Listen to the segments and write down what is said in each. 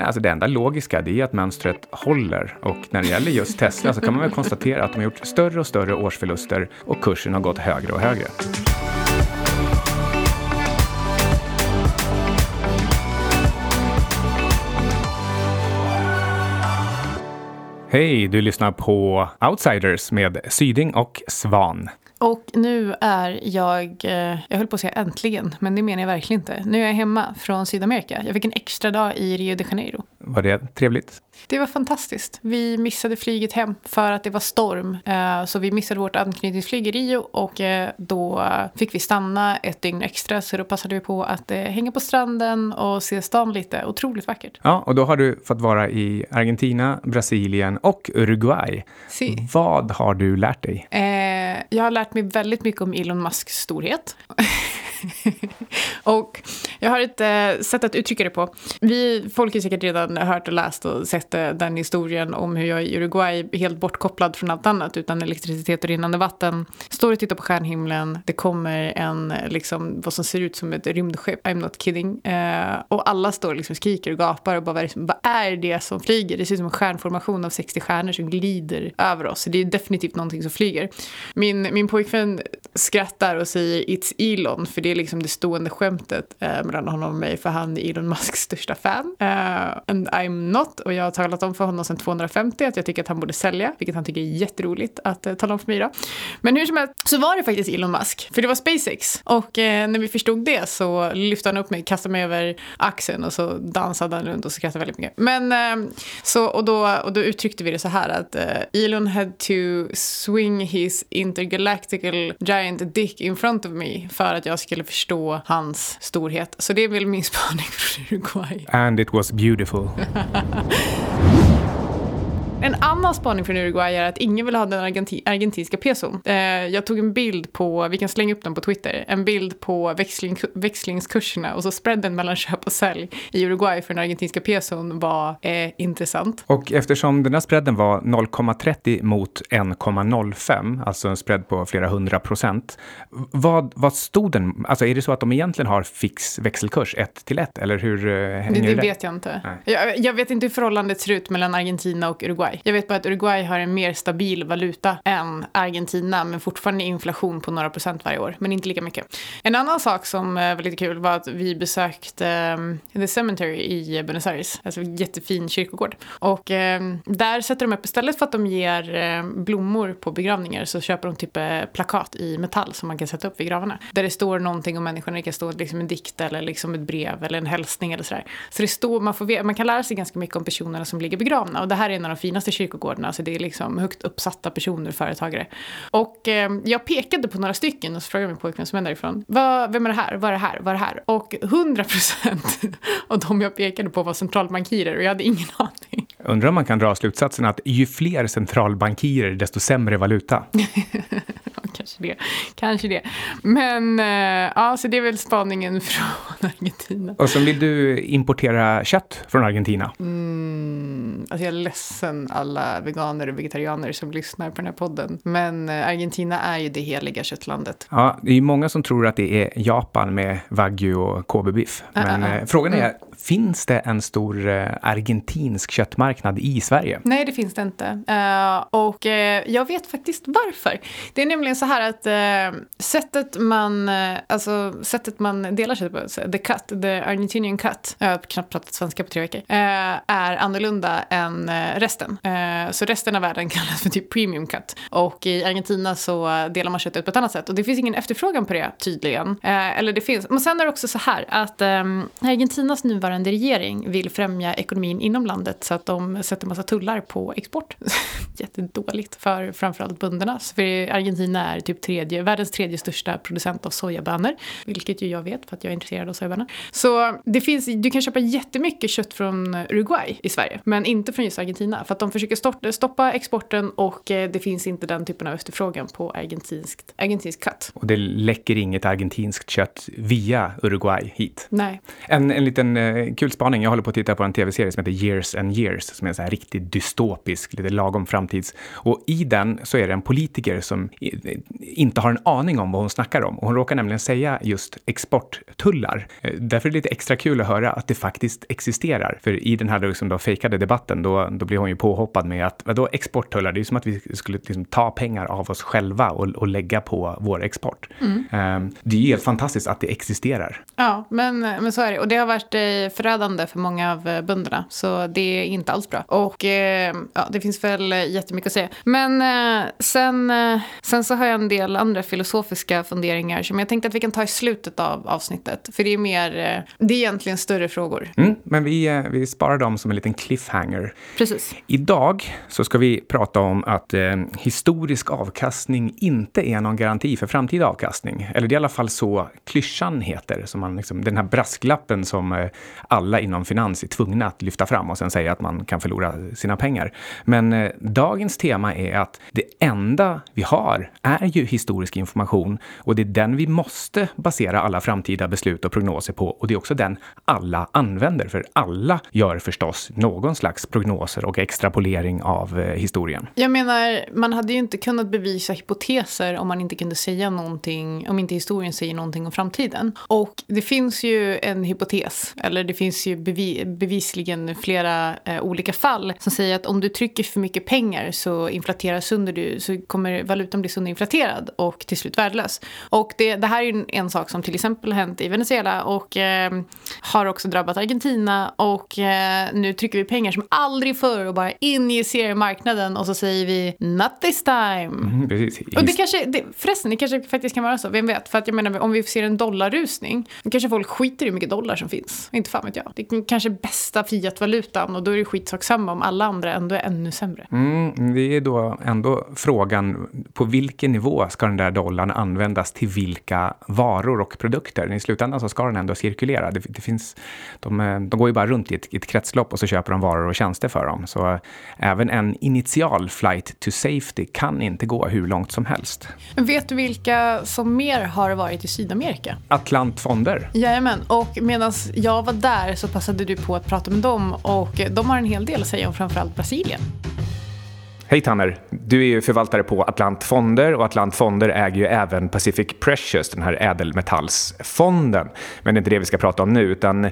Nej, alltså det enda logiska det är att mönstret håller och när det gäller just Tesla så kan man väl konstatera att de har gjort större och större årsförluster och kursen har gått högre och högre. Hej, du lyssnar på Outsiders med Syding och Svan. Och nu är jag, eh, jag höll på att säga äntligen, men det menar jag verkligen inte. Nu är jag hemma från Sydamerika. Jag fick en extra dag i Rio de Janeiro. Var det trevligt? Det var fantastiskt. Vi missade flyget hem för att det var storm. Eh, så vi missade vårt anknytningsflyg i Rio och eh, då fick vi stanna ett dygn extra. Så då passade vi på att hänga på stranden och se stan lite. Otroligt vackert. Ja, och då har du fått vara i Argentina, Brasilien och Uruguay. Si. Vad har du lärt dig? jag har lärt mig väldigt mycket om Elon Musks storhet. och jag har ett eh, sätt att uttrycka det på. Vi, folk har säkert redan hört och läst och sett eh, den historien om hur jag i Uruguay, helt bortkopplad från allt annat, utan elektricitet och rinnande vatten, står och tittar på stjärnhimlen. Det kommer en, liksom, vad som ser ut som ett rymdskepp, I'm not kidding. Eh, och alla står och liksom skriker och gapar och bara, vad är det som flyger? Det ser ut som en stjärnformation av 60 stjärnor som glider över oss. Det är definitivt någonting som flyger. Min, min pojkvän skrattar och säger It's Elon, för det är liksom det stående skämtet eh, mellan honom och mig, för han är Elon Musks största fan. Uh, and I'm not, och jag har talat om för honom sedan 250 att jag tycker att han borde sälja, vilket han tycker är jätteroligt att uh, tala om för mig då. Men hur som helst så var det faktiskt Elon Musk, för det var SpaceX. Och uh, när vi förstod det så lyfte han upp mig, kastade mig över axeln och så dansade han runt och skrattade väldigt mycket. Men så, och då, och då uttryckte vi det så här att Elon had to swing his intergalactical giant dick in front of me för att jag skulle förstå hans storhet. Så det är väl min spaning från Uruguay. And it was beautiful. En annan spaning från Uruguay är att ingen vill ha den argenti argentinska peson. Eh, jag tog en bild på, vi kan slänga upp den på Twitter, en bild på växling, växlingskurserna och så spreaden mellan köp och sälj i Uruguay för den argentinska peson var eh, intressant. Och eftersom den här spreaden var 0,30 mot 1,05, alltså en spread på flera hundra procent, vad, vad stod den? Alltså är det så att de egentligen har fix växelkurs 1 till 1 eller hur eh, hänger det? Det vet jag inte. Jag, jag vet inte hur förhållandet ser ut mellan Argentina och Uruguay. Uruguay. Jag vet bara att Uruguay har en mer stabil valuta än Argentina, men fortfarande inflation på några procent varje år, men inte lika mycket. En annan sak som eh, var lite kul var att vi besökte um, The Cemetery i Buenos Aires, alltså en jättefin kyrkogård. Och um, där sätter de upp, istället för att de ger um, blommor på begravningar så köper de typ uh, plakat i metall som man kan sätta upp vid gravarna. Där det står någonting om människorna, det kan stå liksom en dikt eller liksom ett brev eller en hälsning eller sådär. Så det står, man, får, man kan lära sig ganska mycket om personerna som ligger begravna och det här är en av de finaste finaste kyrkogårdarna. Så det är liksom högt uppsatta personer, företagare. Och eh, jag pekade på några stycken och så frågade min pojkvän som är därifrån. Vad, vem är det här? Vad är det här? Vad är det här? Och 100 procent av de jag pekade på var centralbankirer och jag hade ingen aning. Undrar om man kan dra slutsatsen att ju fler centralbankirer desto sämre valuta. kanske det. Kanske det. Men äh, ja, så det är väl spaningen från Argentina. Och så vill du importera kött från Argentina? Mm, alltså jag är ledsen alla veganer och vegetarianer som lyssnar på den här podden. Men äh, Argentina är ju det heliga köttlandet. Ja, det är många som tror att det är Japan med wagyu och kobebiff. Men äh, frågan är, mm finns det en stor eh, argentinsk köttmarknad i Sverige? Nej, det finns det inte. Eh, och eh, jag vet faktiskt varför. Det är nämligen så här att sättet, man, alltså, sättet man delar sig på, the cut, the Argentinian cut, jag har knappt pratat svenska på tre veckor, är annorlunda än resten. Så resten av världen kallas för typ premium cut. Och i Argentina så delar man köttet på ett annat sätt. Och det finns ingen efterfrågan på det tydligen. Eller det finns, men sen är det också så här att Argentinas nuvarande regering vill främja ekonomin inom landet så att de sätter massa tullar på export. Jättedåligt för framförallt bönderna. För Argentina är typ tredje, världens tredje största producent av sojabönor. Vilket ju jag vet för att jag är intresserad av sojabönor. Så det finns, du kan köpa jättemycket kött från Uruguay i Sverige. Men inte från just Argentina. För att de försöker stoppa exporten och eh, det finns inte den typen av efterfrågan på argentinskt, argentinskt kött. Och det läcker inget argentinskt kött via Uruguay hit? Nej. En, en liten eh, kul spaning. Jag håller på att titta på en tv-serie som heter Years and Years, som är en så här riktigt dystopisk, lite lagom framtids. Och i den så är det en politiker som inte har en aning om vad hon snackar om. Och hon råkar nämligen säga just exporttullar. Eh, därför är det lite extra kul att höra att det faktiskt existerar. För i den här liksom då fejkade debatten, då, då blir hon ju påhoppad med att vadå exporttullar? Det är ju som att vi skulle liksom ta pengar av oss själva och, och lägga på vår export. Mm. Um, det är ju helt fantastiskt att det existerar. Ja, men, men så är det. Och det har varit eh, förödande för många av eh, bönderna. Så det är inte alls bra. Och eh, ja, det finns väl jättemycket att säga. Men sen, sen så har jag en del andra filosofiska funderingar som jag tänkte att vi kan ta i slutet av avsnittet. För det är mer, det är egentligen större frågor. Mm, men vi, vi sparar dem som en liten cliffhanger. Precis. Idag så ska vi prata om att eh, historisk avkastning inte är någon garanti för framtida avkastning. Eller det är i alla fall så klyschan heter, som man liksom, den här brasklappen som eh, alla inom finans är tvungna att lyfta fram och sen säga att man kan förlora sina pengar. Men eh, dagens tema är att det enda vi har är ju historisk information och det är den vi måste basera alla framtida beslut och prognoser på och det är också den alla använder, för alla gör förstås någon slags prognoser och extrapolering av eh, historien. Jag menar, man hade ju inte kunnat bevisa hypoteser om man inte kunde säga någonting, om inte historien säger någonting om framtiden. Och det finns ju en hypotes, eller det finns ju bevi bevisligen flera eh, olika fall som säger att om du trycker för mycket pengar så inflateras sönder du, så kommer valutan bli sönderinflaterad och till slut värdelös. Och det, det här är ju en sak som till exempel hänt i Venezuela och eh, har också drabbat Argentina och eh, nu trycker vi pengar som aldrig förr och bara injicerar marknaden och så säger vi not this time. Mm, precis. Och det kanske, det, förresten, det kanske faktiskt kan vara så, vem vet? För att jag menar, om vi ser en dollarrusning, då kanske folk skiter i hur mycket dollar som finns. Inte fan vet jag. Det är kanske bästa fiatvalutan och då är det skitsak samma om alla andra ändå är ännu sämre. Mm, det är då ändå frågan, på vilken nivå ska den där dollarn användas till vilka varor och produkter? I slutändan så ska den ändå cirkulera. Det, det finns, de, de går ju bara runt i ett, ett kretslopp och så köper de varor och tjänster för dem. Så även en initial flight to safety kan inte gå hur långt som helst. Vet du vilka som mer har varit i Sydamerika? Atlantfonder. Jajamän, och medan jag var där så passade du på att prata med dem och de har en hel del att säga om framförallt Brasilien. Hej Tanner! Du är ju förvaltare på Atlantfonder och Atlantfonder äger ju även Pacific Precious, den här ädelmetallsfonden. Men det är inte det vi ska prata om nu, utan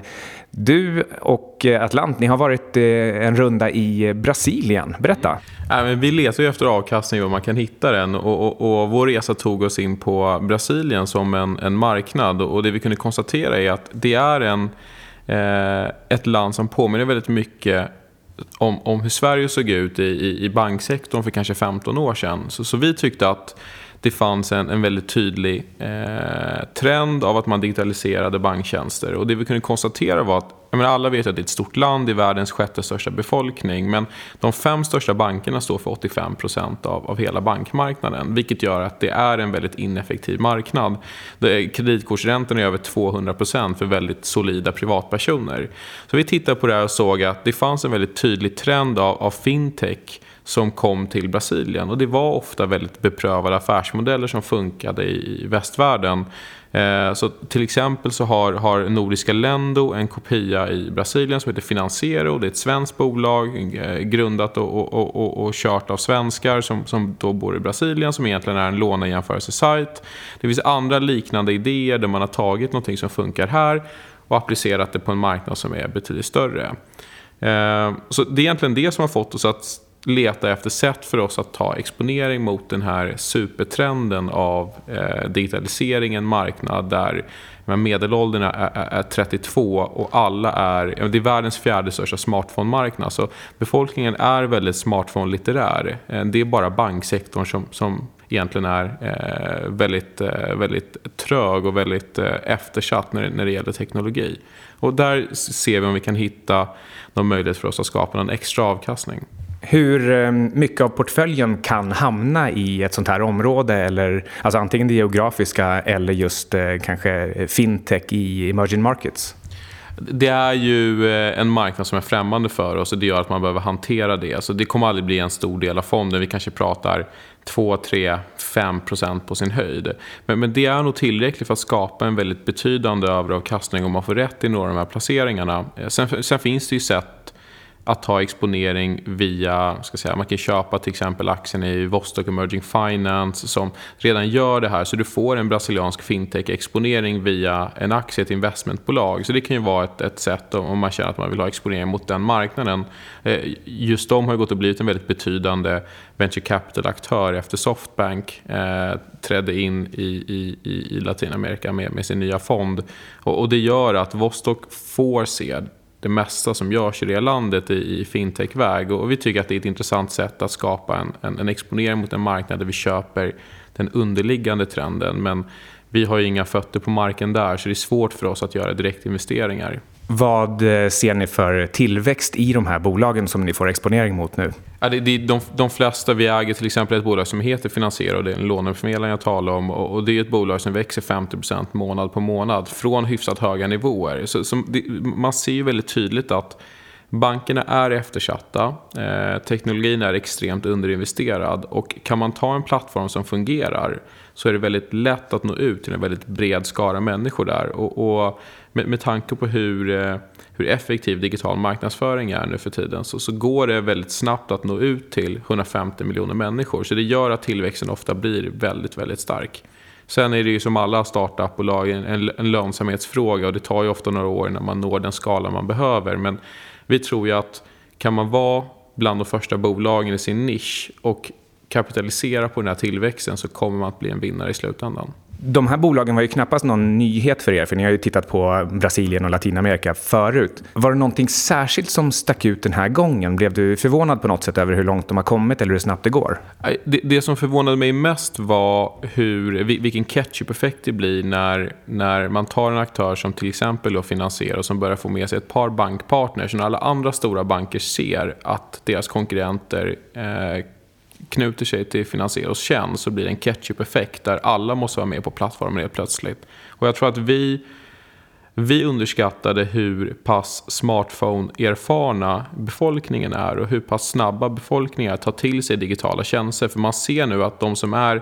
du och Atlant, ni har varit eh, en runda i Brasilien. Berätta! Ja, men vi letar ju efter avkastning och man kan hitta den och, och, och, vår resa tog oss in på Brasilien som en, en marknad och det vi kunde konstatera är att det är en, Eh, ett land som påminner väldigt mycket om, om hur Sverige såg ut i, i, i banksektorn för kanske 15 år sedan. Så, så vi tyckte att det fanns en, en väldigt tydlig eh, trend av att man digitaliserade banktjänster. Och det vi kunde konstatera var att jag menar, alla vet att det är ett stort land, det är världens sjätte största befolkning. Men de fem största bankerna står för 85 procent av, av hela bankmarknaden. Vilket gör att det är en väldigt ineffektiv marknad. Kreditkortsräntorna är över 200 procent för väldigt solida privatpersoner. Så vi tittade på det här och såg att det fanns en väldigt tydlig trend av, av fintech som kom till Brasilien. Och det var ofta väldigt beprövade affärsmodeller som funkade i västvärlden. Eh, så till exempel så har, har Nordiska Lendo en kopia i Brasilien som heter Financiero. Det är ett svenskt bolag eh, grundat och, och, och, och kört av svenskar som, som då bor i Brasilien som egentligen är en lånejämförelsesajt. Det finns andra liknande idéer där man har tagit någonting som funkar här och applicerat det på en marknad som är betydligt större. Eh, så det är egentligen det som har fått oss att leta efter sätt för oss att ta exponering mot den här supertrenden av eh, digitalisering, en marknad där medelåldern är, är, är, 32 och alla är, det är världens fjärde största smartphone-marknad. Så befolkningen är väldigt smartphone-litterär. Eh, det är bara banksektorn som, som egentligen är eh, väldigt, eh, väldigt trög och väldigt eh, eftersatt när, när det gäller teknologi. Och där ser vi om vi kan hitta någon möjlighet för oss att skapa någon extra avkastning hur eh, mycket av portföljen kan hamna i ett sånt här område, eller, alltså antingen det geografiska eller just eh, kanske eh, fintech i emerging markets? Det är ju en marknad som är främmande för oss och det gör att man behöver hantera det. Så det kommer aldrig bli en stor del av fonden. Vi kanske pratar 2, 3, 5 procent på sin höjd. Men, men det är nog tillräckligt för att skapa en väldigt betydande överavkastning om man får rätt i några av de här placeringarna. Sen, sen finns det ju sätt att ta exponering via, ska säga, man kan köpa till exempel aktien i Vostok Emerging Finance som redan gör det här. Så du får en brasiliansk fintech-exponering via en aktie, ett investmentbolag. Så det kan ju vara ett, ett sätt om man känner att man vill ha exponering mot den marknaden. Eh, just de har ju gått och blivit en väldigt betydande venture capital-aktör efter Softbank eh, trädde in i, i, i Latinamerika med, med sin nya fond. Och, och det gör att Vostok får se det mesta som görs i det landet i, i fintech-väg. Och vi tycker att det är ett intressant sätt att skapa en, en, en, exponering mot en marknad där vi köper den underliggande trenden. Men vi har ju inga fötter på marken där så det är svårt för oss att göra direktinvesteringar. Vad eh, ser ni för tillväxt i de här bolagen som ni får exponering mot nu? Ja, det, det, de, de flesta vi äger till exempel ett bolag som heter Finansiera och det är en låneförmedlare jag talar om. Och, och, det är ett bolag som växer 50% månad på månad från hyfsat höga nivåer. Så, så det, man ser ju väldigt tydligt att Bankerna är eftersatta, eh, teknologin är extremt underinvesterad och kan man ta en plattform som fungerar så är det väldigt lätt att nå ut till en väldigt bred skara människor där. Och, och med, med tanke på hur, eh, hur effektiv digital marknadsföring är nu för tiden så, så går det väldigt snabbt att nå ut till 150 miljoner människor. Så det gör att tillväxten ofta blir väldigt, väldigt stark. Sen är det ju som alla startupbolag en, en lönsamhetsfråga och det tar ju ofta några år innan man når den skala man behöver. Men vi tror ju att kan man vara bland de första bolagen i sin nisch och kapitalisera på den här tillväxten så kommer man att bli en vinnare i slutändan. De här bolagen var ju knappast någon nyhet för er, för ni har ju tittat på Brasilien och Latinamerika förut. Var det någonting särskilt som stack ut den här gången? Blev du förvånad på något sätt över hur långt de har kommit eller hur snabbt det går? Det, det som förvånade mig mest var hur, vilken ketchup-effekt det blir när, när man tar en aktör som till exempel då finansierar och som börjar få med sig ett par bankpartners. När alla andra stora banker ser att deras konkurrenter eh, knuter sig till Financieros tjänst så blir det en ketchup-effekt där alla måste vara med på plattformen helt plötsligt. Och jag tror att vi, vi underskattade hur pass smartphone-erfarna befolkningen är och hur pass snabba befolkningar tar till sig digitala tjänster. För man ser nu att de som är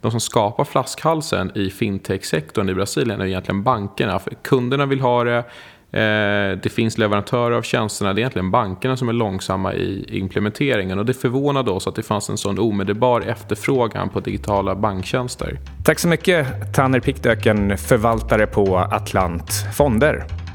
de som skapar flaskhalsen i fintech-sektorn i Brasilien är egentligen bankerna. För kunderna vill ha det, Eh, det finns leverantörer av tjänsterna, det är egentligen bankerna som är långsamma i implementeringen. Och det förvånade oss att det fanns en sån omedelbar efterfrågan på digitala banktjänster. Tack så mycket, Tanner Pickdöken, förvaltare på Atlant Fonder.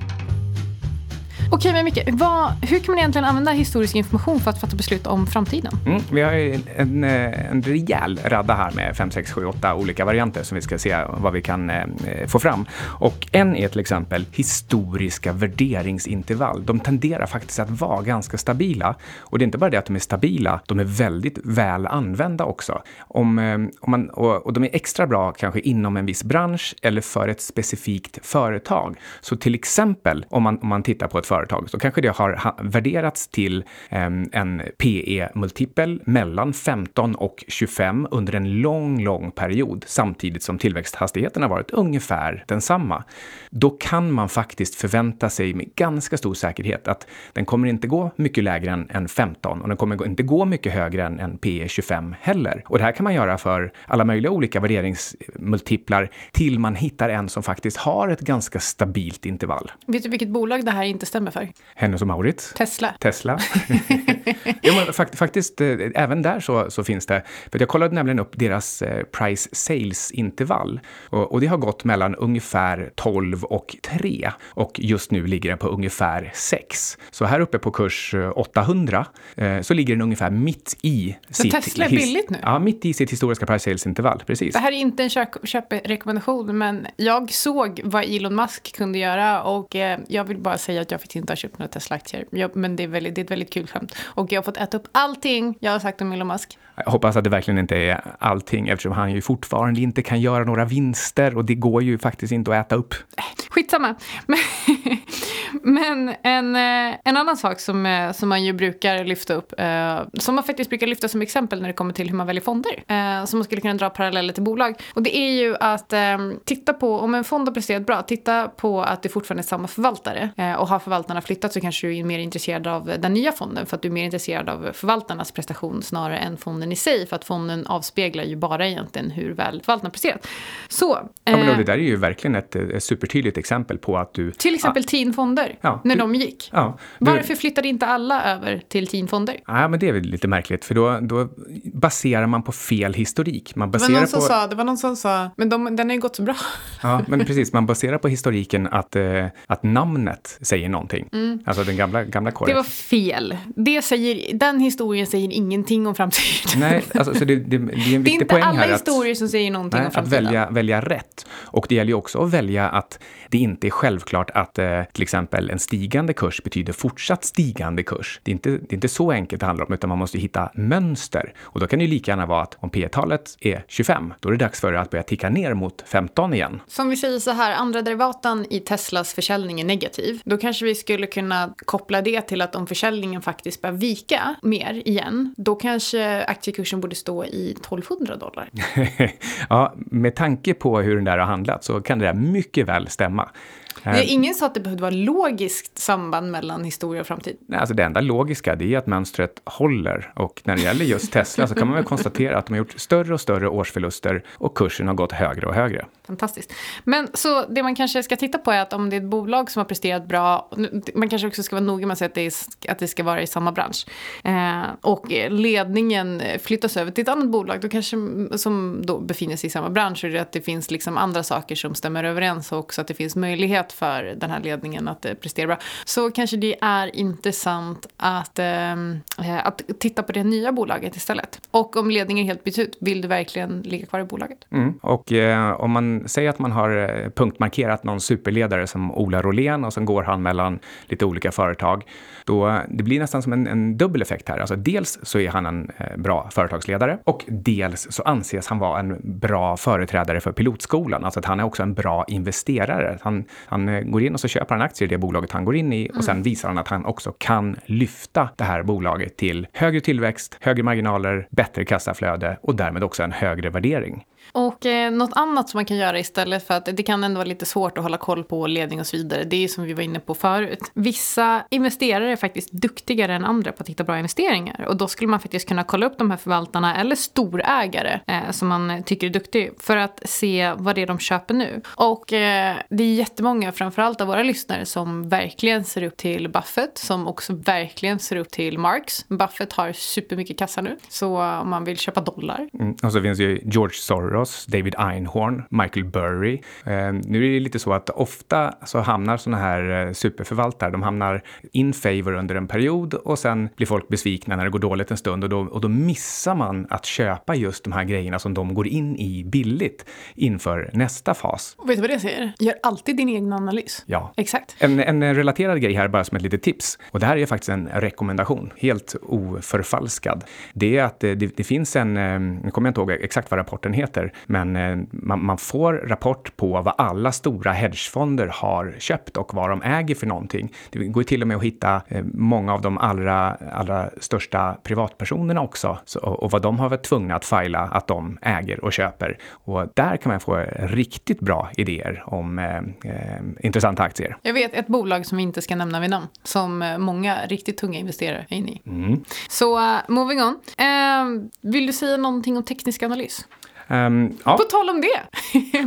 Okej, men Micke, vad, hur kan man egentligen använda historisk information för att fatta beslut om framtiden? Mm, vi har en, eh, en rejäl radda här med 5, 6, 7, 8 olika varianter som vi ska se vad vi kan eh, få fram. Och en är till exempel historiska värderingsintervall. De tenderar faktiskt att vara ganska stabila. Och det är inte bara det att de är stabila, de är väldigt väl använda också. Om, eh, om man, och, och de är extra bra kanske inom en viss bransch eller för ett specifikt företag. Så till exempel om man, om man tittar på ett företag företag så kanske det har värderats till ehm, en PE-multipel mellan 15 och 25 under en lång, lång period samtidigt som tillväxthastigheten har varit ungefär densamma. Då kan man faktiskt förvänta sig med ganska stor säkerhet att den kommer inte gå mycket lägre än, än 15 och den kommer inte gå mycket högre än, än PE 25 heller. Och det här kan man göra för alla möjliga olika värderingsmultiplar till man hittar en som faktiskt har ett ganska stabilt intervall. Vet du vilket bolag det här inte stämmer för? Hennes och Maurits. Tesla. Tesla. ja, men fakt faktiskt, eh, även där så, så, finns det. För jag kollade nämligen upp deras eh, price sales-intervall. Och, och, det har gått mellan ungefär 12 och 3. Och just nu ligger den på ungefär 6. Så här uppe på kurs 800 eh, så ligger den ungefär mitt i så sitt... Tesla är billigt nu? Ja, mitt i sitt historiska price sales-intervall. Precis. Det här är inte en köprekommendation, men jag såg vad Elon Musk kunde göra och jag vill bara säga att jag fick inte har köpt några Tesla-aktier. Ja, men det är, väldigt, det är ett väldigt kul skämt. Och jag har fått äta upp allting jag har sagt om Elon Musk. Jag hoppas att det verkligen inte är allting eftersom han ju fortfarande inte kan göra några vinster och det går ju faktiskt inte att äta upp. Skitsamma. Men, men en, eh, en annan sak som, eh, som man ju brukar lyfta upp, eh, som man faktiskt brukar lyfta som exempel när det kommer till hur man väljer fonder, som man skulle kunna dra paralleller till bolag. Och det är ju att titta på, om en fond har presterat bra, titta på att det fortfarande är samma förvaltare. Och har förvaltarna flyttat så kanske du är mer intresserad av den nya fonden för att du är mer intresserad av förvaltarnas prestation snarare än fonden i sig, för att fonden avspeglar ju bara egentligen hur väl förvaltarna presterat. Så. Ja, men då, det där är ju verkligen ett, ett supertydligt exempel på att du... till exempel TIN-fonder, Ja, när du- de gick. Ja, du, Varför flyttade inte alla över till TIN-fonder? Ja, men det är väl lite märkligt, för då, då baserar man på fel historik. Man Det var, baserar någon som på... sa, det var någon som sa, men de, den har ju gått så bra. Ja, men precis. Man baserar på historiken att, eh, att namnet säger någonting. Alltså den gamla, gamla Mm. Det var fel. Det säger, den historien säger ingenting om framtiden. Nej, alltså, så det, det, det är en det är viktig inte poäng alla här. Att, historier som säger någonting nej, om att framtiden. välja, välja rätt. Och det gäller ju också att välja att det inte är självklart att eh, till exempel en stigande kurs betyder fortsatt stigande kurs. Det är, inte, det är inte så enkelt det handlar om, utan man måste hitta mönster. Och då kan det ju lika gärna vara att om P-talet är 25, då är det dags för det att börja ticka ner mot 15 igen. Som vi säger så här, andra derivaten i Teslas försäljning är negativ. Då kanske vi skulle kunna koppla det till att om försäljningen faktiskt börjar vika mer igen, då kanske aktiekursen borde stå i 1200 dollar. ja, med tanke på hur den där har handlat så kan det där mycket väl stämma. Eh, Det, ingen sa att det behövde vara logiskt samband mellan historia och framtid. Nej, Alltså det enda logiska det är att mönstret håller och när det gäller just Tesla så kan man väl konstatera att de har gjort större och större årsförluster och kursen har gått högre och högre. Fantastiskt. Men så det man kanske ska titta på är att om det är ett bolag som har presterat bra, man kanske också ska vara noga med att säga att det, är, att det ska vara i samma bransch. Eh, och ledningen flyttas över till ett annat bolag då kanske, som då befinner sig i samma bransch. Och att det finns liksom andra saker som stämmer överens och också att det finns möjlighet för den här ledningen att eh, prestera bra. Så kanske det är intressant att, ehm, eh, att titta på det nya bolaget istället. Och om ledningen helt byts ut, vill du verkligen ligga kvar i bolaget? Mm. Och eh, om man säger att man har eh, punktmarkerat någon superledare som Ola Rolén och sen går han mellan lite olika företag, då eh, det blir nästan som en, en dubbel effekt här. Alltså dels så är han en eh, bra företagsledare och dels så anses han vara en bra företrädare för pilotskolan. Alltså att han är också en bra investerare. Han, han eh, går in och så köper han aktier i det bolaget han går in i och sen visar han att han också kan lyfta det här bolaget till högre tillväxt, högre marginaler, bättre kassaflöde och därmed också en högre värdering. Och eh, något annat som man kan göra istället för att det kan ändå vara lite svårt att hålla koll på ledning och så vidare. Det är som vi var inne på förut. Vissa investerare är faktiskt duktigare än andra på att hitta bra investeringar. Och då skulle man faktiskt kunna kolla upp de här förvaltarna eller storägare eh, som man tycker är duktig för att se vad det är de köper nu. Och eh, det är jättemånga, framförallt av våra lyssnare, som verkligen ser upp till Buffett, som också verkligen ser upp till Marx. Buffett har supermycket kassa nu, så om man vill köpa dollar Mm. Och så finns ju George Soros, David Einhorn, Michael Burry. Eh, nu är det lite så att ofta så hamnar sådana här eh, superförvaltare, de hamnar in favor under en period och sen blir folk besvikna när det går dåligt en stund och då, och då missar man att köpa just de här grejerna som de går in i billigt inför nästa fas. Och vet du vad det säger? Gör alltid din egen analys. Ja. Exakt. En, en relaterad grej här bara som ett litet tips. Och det här är faktiskt en rekommendation, helt oförfalskad. Det är att det, det, det finns en, eh, nu kommer jag inte ihåg exakt vad rapporten heter, men eh, man, man får rapport på vad alla stora hedgefonder har köpt och vad de äger för någonting. Det går till och med att hitta eh, många av de allra, allra största privatpersonerna också så, och, vad de har varit tvungna att fila att de äger och köper. Och där kan man få riktigt bra idéer om eh, eh, intressanta aktier. Jag vet ett bolag som vi inte ska nämna vid namn, som många riktigt tunga investerare är inne i. Mm. Så uh, moving on. Eh, vill du säga någonting om teknisk analys? Ehm, ja. På tal om det,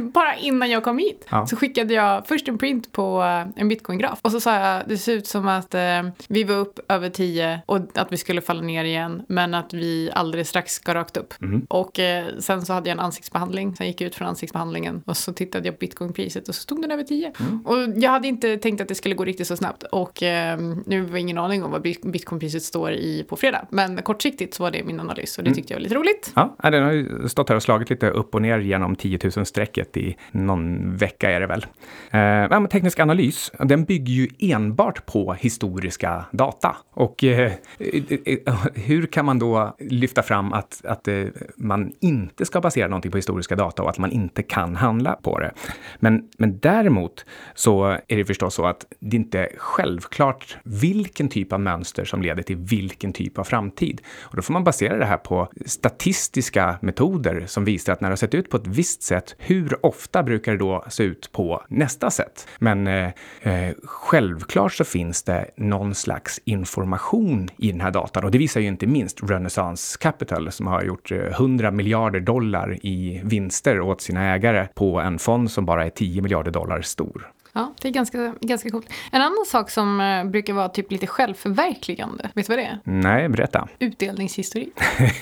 bara innan jag kom hit Ja. så skickade jag först en print på eh, en bitcoin-graf. Och så sa jag, det ser ut som att eh, vi var upp över 10 och att vi skulle falla ner igen, men att vi alldeles strax ska rakt upp. Mm. Och eh, sen så hade jag en ansiktsbehandling, sen gick jag ut från ansiktsbehandlingen och så tittade jag på bitcoinpriset och så stod den över 10. Mm. Och jag hade inte tänkt att det skulle gå riktigt så snabbt och eh, nu har jag ingen aning om vad bit- bitcoinpriset står i på fredag. Men kortsiktigt så var det min analys och det tyckte jag var lite roligt. Ja, den har ju stått här och slagit lite upp och ner genom 10 000-strecket i någon vecka är det väl. Eh, men teknisk analys, den bygger ju enbart på historiska data. Och eh, eh, hur kan man då lyfta fram att, att eh, man inte ska basera någonting på historiska data och att man inte kan handla på det? Men, men däremot så är det förstås så att det inte är självklart vilken typ av mönster som leder till vilken typ av framtid. Och då får man basera det här på statistiska metoder som visar att när det har sett ut på ett visst sätt, hur ofta brukar det då se ut på nästa sätt? Men eh, eh, självklart så finns det någon slags information i den här datan och det visar ju inte minst Renaissance Capital som har gjort eh, 100 miljarder dollar i vinster åt sina ägare på en fond som bara är 10 miljarder dollar stor. Ja, det är ganska, ganska coolt. En annan sak som uh, brukar vara typ lite självförverkligande, vet du vad det är? Nej, berätta. Utdelningshistorik.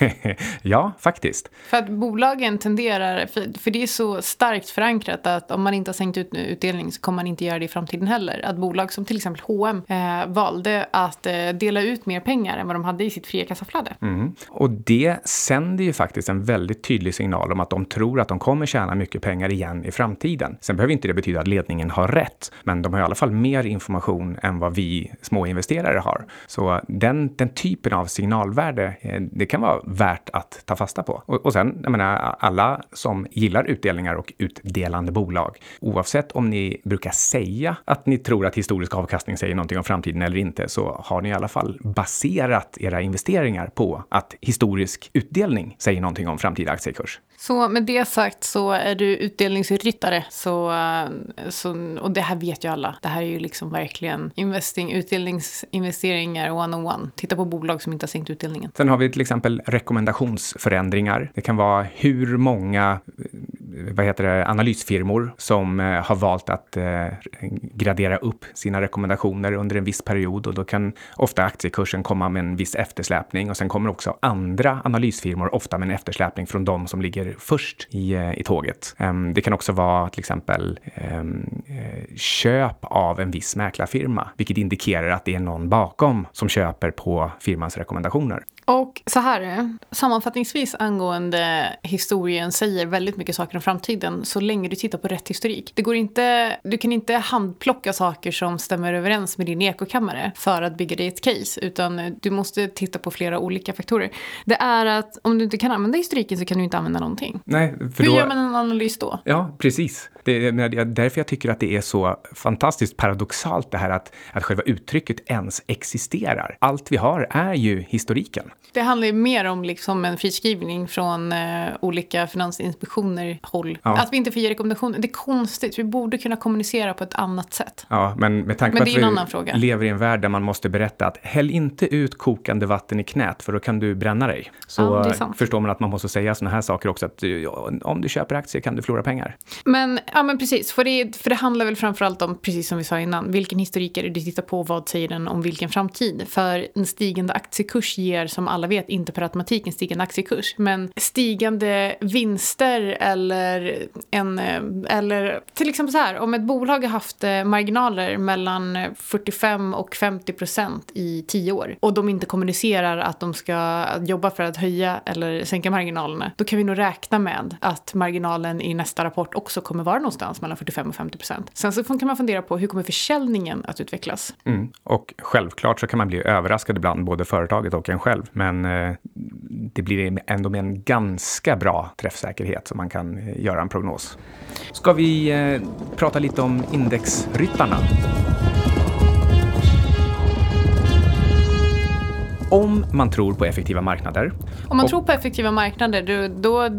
ja, faktiskt. För att bolagen tenderar, för, för, det är så starkt förankrat att om man inte har sänkt ut utdelning så kommer man inte göra det i framtiden heller. Att bolag som till exempel H&M eh, valde att eh, dela ut mer pengar än vad de hade i sitt fria kassaflöde. Mm. Och det sänder ju faktiskt en väldigt tydlig signal om att de tror att de kommer tjäna mycket pengar igen i framtiden. Sen behöver inte det betyda att ledningen har rätt rätt. Men de har i alla fall mer information än vad vi småinvesterare har. Så den, den typen av signalvärde, eh, det kan vara värt att ta fasta på. Och, och sen, jag menar, alla som gillar utdelningar och utdelande bolag, oavsett om ni brukar säga att ni tror att historisk avkastning säger någonting om framtiden eller inte, så har ni i alla fall baserat era investeringar på att historisk utdelning säger någonting om framtida aktiekurs. Så med det sagt så är du utdelningsryttare. Så, så, och det här vet ju alla. Det här är ju liksom verkligen investing, utdelningsinvesteringar one-on-one. Titta på bolag som inte har sänkt utdelningen. Sen har vi till exempel rekommendationsförändringar. Det kan vara hur många vad heter det, analysfirmor som eh, har valt att eh, gradera upp sina rekommendationer under en viss period och då kan ofta aktiekursen komma med en viss eftersläpning och sen kommer också andra analysfirmor ofta med en eftersläpning från de som ligger först i, eh, i tåget. Ehm, det kan också vara till exempel ehm, köp av en viss mäklarfirma, vilket indikerar att det är någon bakom som köper på firmans rekommendationer. Och så här, sammanfattningsvis angående historien säger väldigt mycket saker om framtiden så länge du tittar på rätt historik. Det går inte, du kan inte handplocka saker som stämmer överens med din ekokammare för att bygga dig ett case, utan du måste titta på flera olika faktorer. Det är att om du inte kan använda historiken så kan du inte använda någonting. Nej, för Hur då... gör man en analys då? Ja, precis. Det är därför jag tycker att det är så fantastiskt paradoxalt det här att, att själva uttrycket ens existerar. Allt vi har är ju historiken. Det handlar ju mer om liksom en friskrivning från eh, olika finansinspektioner håll. Ja. Att vi inte får ge rekommendationer. Det är konstigt. Vi borde kunna kommunicera på ett annat sätt. Ja, men med tanke på att vi lever i en värld där man måste berätta att häll inte ut kokande vatten i knät för då kan du bränna dig. Så ja, förstår man att man måste säga sådana här saker också. Att om du köper aktier kan du förlora pengar. Men, ja, men precis. För det, för det handlar väl framförallt om, precis som vi sa innan, vilken historik är det du tittar på? Vad säger den om vilken framtid? För en stigande aktiekurs ger som som alla vet inte per automatik en stigande aktiekurs. Men stigande vinster eller en, eh, eller till exempel så här, om ett bolag har haft eh, marginaler mellan eh, 45 och 50 procent i tio år och de inte kommunicerar att de ska jobba för att höja eller sänka marginalerna, då kan vi nog räkna med att marginalen i nästa rapport också kommer vara någonstans mellan 45 och 50 procent. Sen så kan man fundera på hur kommer försäljningen att utvecklas? Mm. Och självklart så kan man bli överraskad ibland, både företaget och en själv. Men eh, det blir ändå med en ganska bra träffsäkerhet som man kan eh, göra en prognos. Ska vi eh, prata lite om indexryttarna? Om man tror på effektiva marknader. Om man och, tror på effektiva marknader, då, då,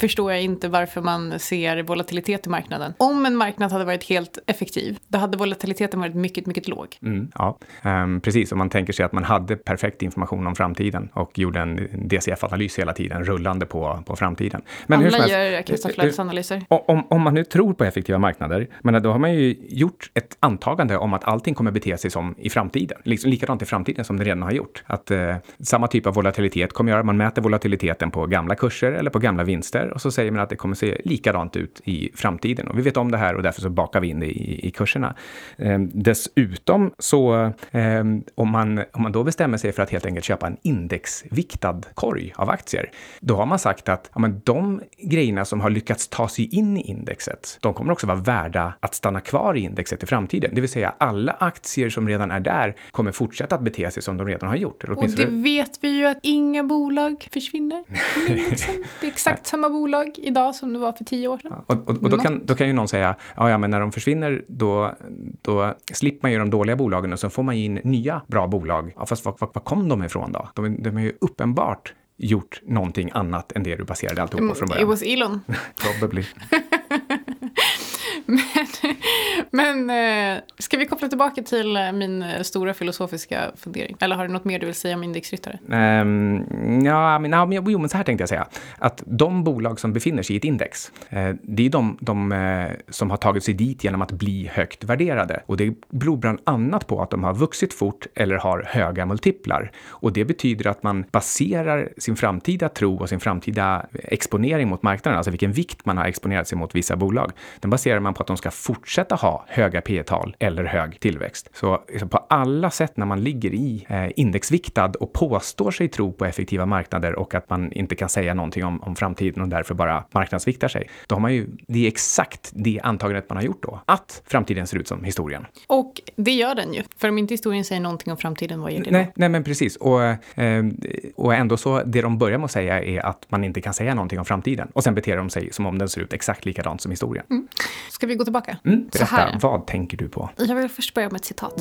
förstår jag inte varför man ser volatilitet i marknaden. Om en marknad hade varit helt effektiv, då hade volatiliteten varit mycket, mycket låg. Mm, ja, um, precis. Om man tänker sig att man hade perfekt information om framtiden och gjorde en DCF-analys hela tiden, rullande på, på framtiden. Men Alla gör kassaflödesanalyser. Om, om man nu tror på effektiva marknader, men då har man ju gjort ett antagande om att allting kommer bete sig som i framtiden. Liksom likadant i framtiden som det redan har gjort. Att eh, samma typ av volatilitet kommer göra, man mäter volatiliteten på gamla kurser eller på gamla vinster och så säger man att det kommer se likadant ut i framtiden. Och vi vet om det här och därför så bakar vi in det i, i kurserna. Eh, dessutom så eh, om, man, om man då bestämmer sig för att helt enkelt köpa en indexviktad korg av aktier, då har man sagt att ja, men de grejerna som har lyckats ta sig in i indexet, de kommer också vara värda att stanna kvar i indexet i framtiden. Det vill säga alla aktier som redan är där kommer fortsätta att bete sig som de redan har gjort. Och det vet vi ju att inga bolag försvinner. Det är exakt samma bolag idag som det var för tio år sedan. Ja, och, och, och då, kan, då kan ju någon säga, ja, ja men när de försvinner då, då slipper man ju de dåliga bolagen och så får man in nya bra bolag. Ja, fast var, var, var kom de ifrån då? De, de är ju uppenbart gjort någonting annat än det du baserade alltihop på från början. It was Elon. Probably. men, men eh, ska vi koppla tillbaka till eh, min eh, stora filosofiska fundering? Eller har du något mer du vill säga om indexryttare? Um, ja, men, ja, jo, men så här tänkte jag säga. Att de bolag som befinner sig i ett index, det är de, de som har tagit sig dit genom att bli högt värderade. Och det beror bland annat på att de har vuxit fort eller har höga multiplar. Och det betyder att man baserar sin framtida tro och sin framtida exponering mot marknaden, alltså vilken vikt man har exponerat sig mot vissa bolag, den baserar man på att de ska fortsätta ha höga P tal eller hög tillväxt. Så liksom på alla sätt när man ligger i eh, indexviktad och påstår sig tro på effektiva marknader och att man inte kan säga någonting om, om framtiden och därför bara marknadsviktar sig, då har man ju, det är exakt det antagandet man har gjort då, att framtiden ser ut som historien. Och det gör den ju, för om inte historien säger någonting om framtiden, vad gör det nej, nej, men precis. Och, eh, och ändå så, det de börjar med att säga är att man inte kan säga någonting om framtiden. Och sen beter de sig som om den ser ut exakt likadant som historien. Mm. Ska vi gå tillbaka? Mm, berätta, vad tänker du på? Jag vill först börja med ett citat.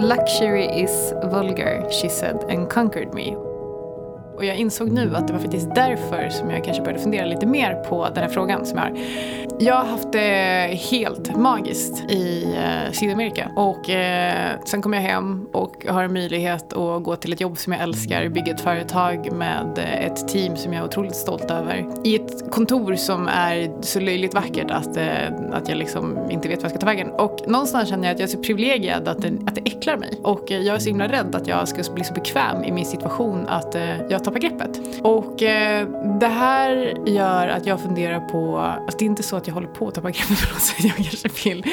Luxury is vulgar, she said and conquered me. Och jag insåg nu att det var faktiskt därför som jag kanske började fundera lite mer på den här frågan som jag har. Jag har haft det helt magiskt i eh, Sydamerika. Och eh, sen kom jag hem och har en möjlighet att gå till ett jobb som jag älskar, bygga ett företag med eh, ett team som jag är otroligt stolt över. I ett kontor som är så löjligt vackert att, eh, att jag liksom inte vet vad jag ska ta vägen. Och någonstans känner jag att jag är så privilegierad att det, att det äcklar mig. Och eh, jag är så himla rädd att jag ska bli så bekväm i min situation att eh, jag tappa greppet. Och eh, det här gör att jag funderar på, alltså det är inte så att jag håller på att tappa greppet på något sätt, jag kanske vill,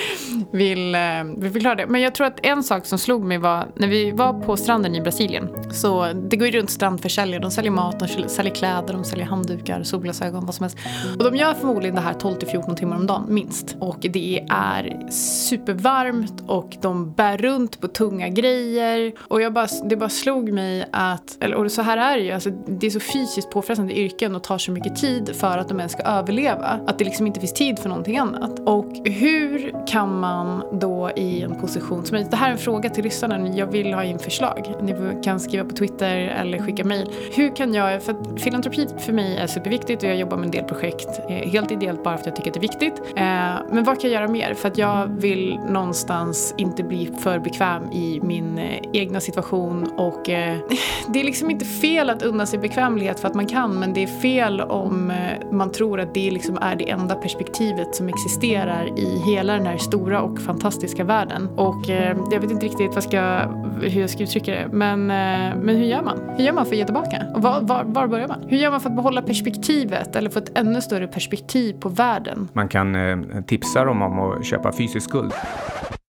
vill, eh, vill förklara det. Men jag tror att en sak som slog mig var, när vi var på stranden i Brasilien, så det går ju runt strandförsäljare, de säljer mat, de säljer kläder, de säljer handdukar, solglasögon, vad som helst. Och de gör förmodligen det här 12 till 14 timmar om dagen, minst. Och det är supervarmt och de bär runt på tunga grejer. Och jag bara, det bara slog mig att, eller, och så här är det ju, alltså, det är så fysiskt påfrestande yrken och tar så mycket tid för att de ens ska överleva. Att det liksom inte finns tid för någonting annat. Och hur kan man då i en position som Det här är en fråga till lyssnarna. Jag vill ha in förslag. Ni kan skriva på Twitter eller skicka mejl. Hur kan jag, för att filantropi för mig är superviktigt och jag jobbar med en del projekt eh, helt ideellt bara för att jag tycker att det är viktigt. Eh, men vad kan jag göra mer? För att jag vill någonstans inte bli för bekväm i min eh, egna situation och det är liksom inte fel att unna sig bekvämlighet för att man kan men det är fel om eh, man tror att det liksom är det enda perspektivet som existerar i hela den här stora och fantastiska världen. Och eh, jag vet inte riktigt vad ska, hur jag ska uttrycka det men, eh, men hur gör man? Hur gör man för att ge tillbaka? Och var, var, var börjar man? Hur gör man för att behålla perspektivet eller få ett ännu större perspektiv på världen? Man kan eh, tipsa dem om att köpa fysisk skuld.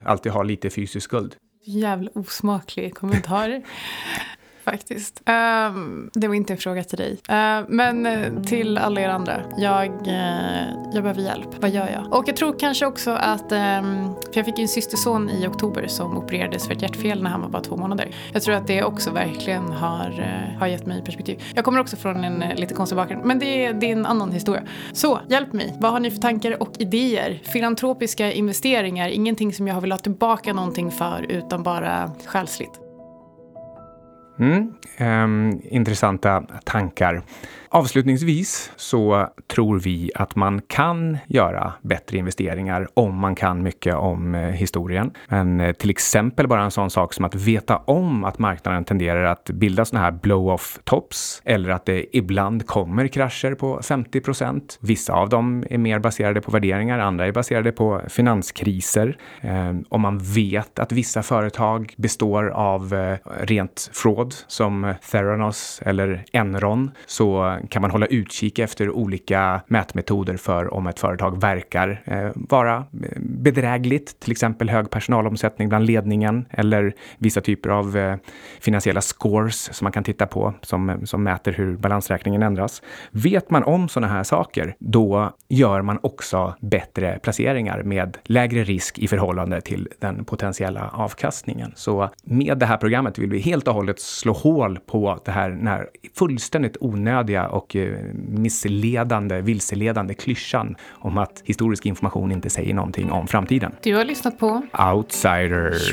Alltid ha lite fysisk skuld. Jävla osmaklig kommentar. faktiskt. Um, det var inte en fråga till dig. Uh, men eh, till alla er andra. Jag, uh, jag behöver hjälp. Vad gör jag? Och jag tror kanske också att, um, för jag fick en systerson i oktober som opererades för ett hjärtfel när han var bara två månader. Jag tror att det också verkligen har, eh, har gett mig perspektiv. Jag kommer också från en lite konstig bakgrund, men det är, det är en annan historia. Så, hjälp mig. Vad har ni för tankar och idéer? Filantropiska investeringar, ingenting som jag vill ha tillbaka någonting för, utan bara själsligt. Mm, um, intressanta tankar. Avslutningsvis så tror vi att man kan göra bättre investeringar om man kan mycket om eh, historien. Men eh, till exempel bara en sån sak som att veta om att marknaden tenderar att bilda såna här blow-off tops eller att det ibland kommer krascher på 50 procent. Vissa av dem är mer baserade på värderingar, andra är baserade på finanskriser. Ehm, om man vet att vissa företag består av eh, rent fraud som Theranos eller Enron så kan man hålla utkik efter olika mätmetoder för om ett företag verkar eh, vara eh, bedrägligt, till exempel hög personalomsättning bland ledningen eller vissa typer av eh, finansiella scores som man kan titta på som, eh, som mäter hur balansräkningen ändras. Vet man om sådana här saker, då gör man också bättre placeringar med lägre risk i förhållande till den potentiella avkastningen. Så med det här programmet vill vi helt och hållet slå hål på det här, den här fullständigt onödiga och eh, missledande, vilseledande klyschan om att historisk information inte säger någonting om framtiden. Du har lyssnat på Outsiders.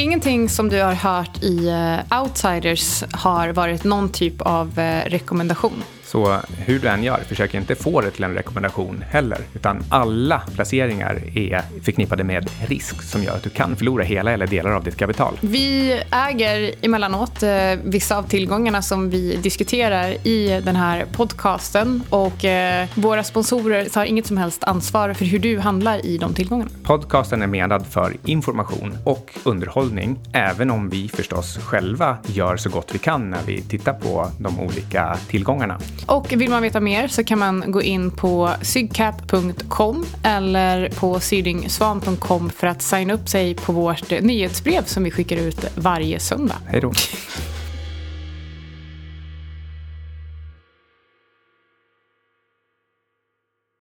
Ingenting som du har hört i uh, Outsiders har varit någon typ av uh, rekommendation. Så hur du än gör, försök inte få det till en rekommendation heller, utan alla placeringar är förknippade med risk som gör att du kan förlora hela eller delar av ditt kapital. Vi äger emellanåt eh, vissa av tillgångarna som vi diskuterar i den här podcasten och eh, våra sponsorer tar inget som helst ansvar för hur du handlar i de tillgångarna. Podcasten är menad för information och underhållning, även om vi förstås själva gör så gott vi kan när vi tittar på de olika tillgångarna. Och vill man veta mer så kan man gå in på sygcap.com eller på sydingsvan.com för att signa upp sig på vårt nyhetsbrev som vi skickar ut varje söndag. Hej då.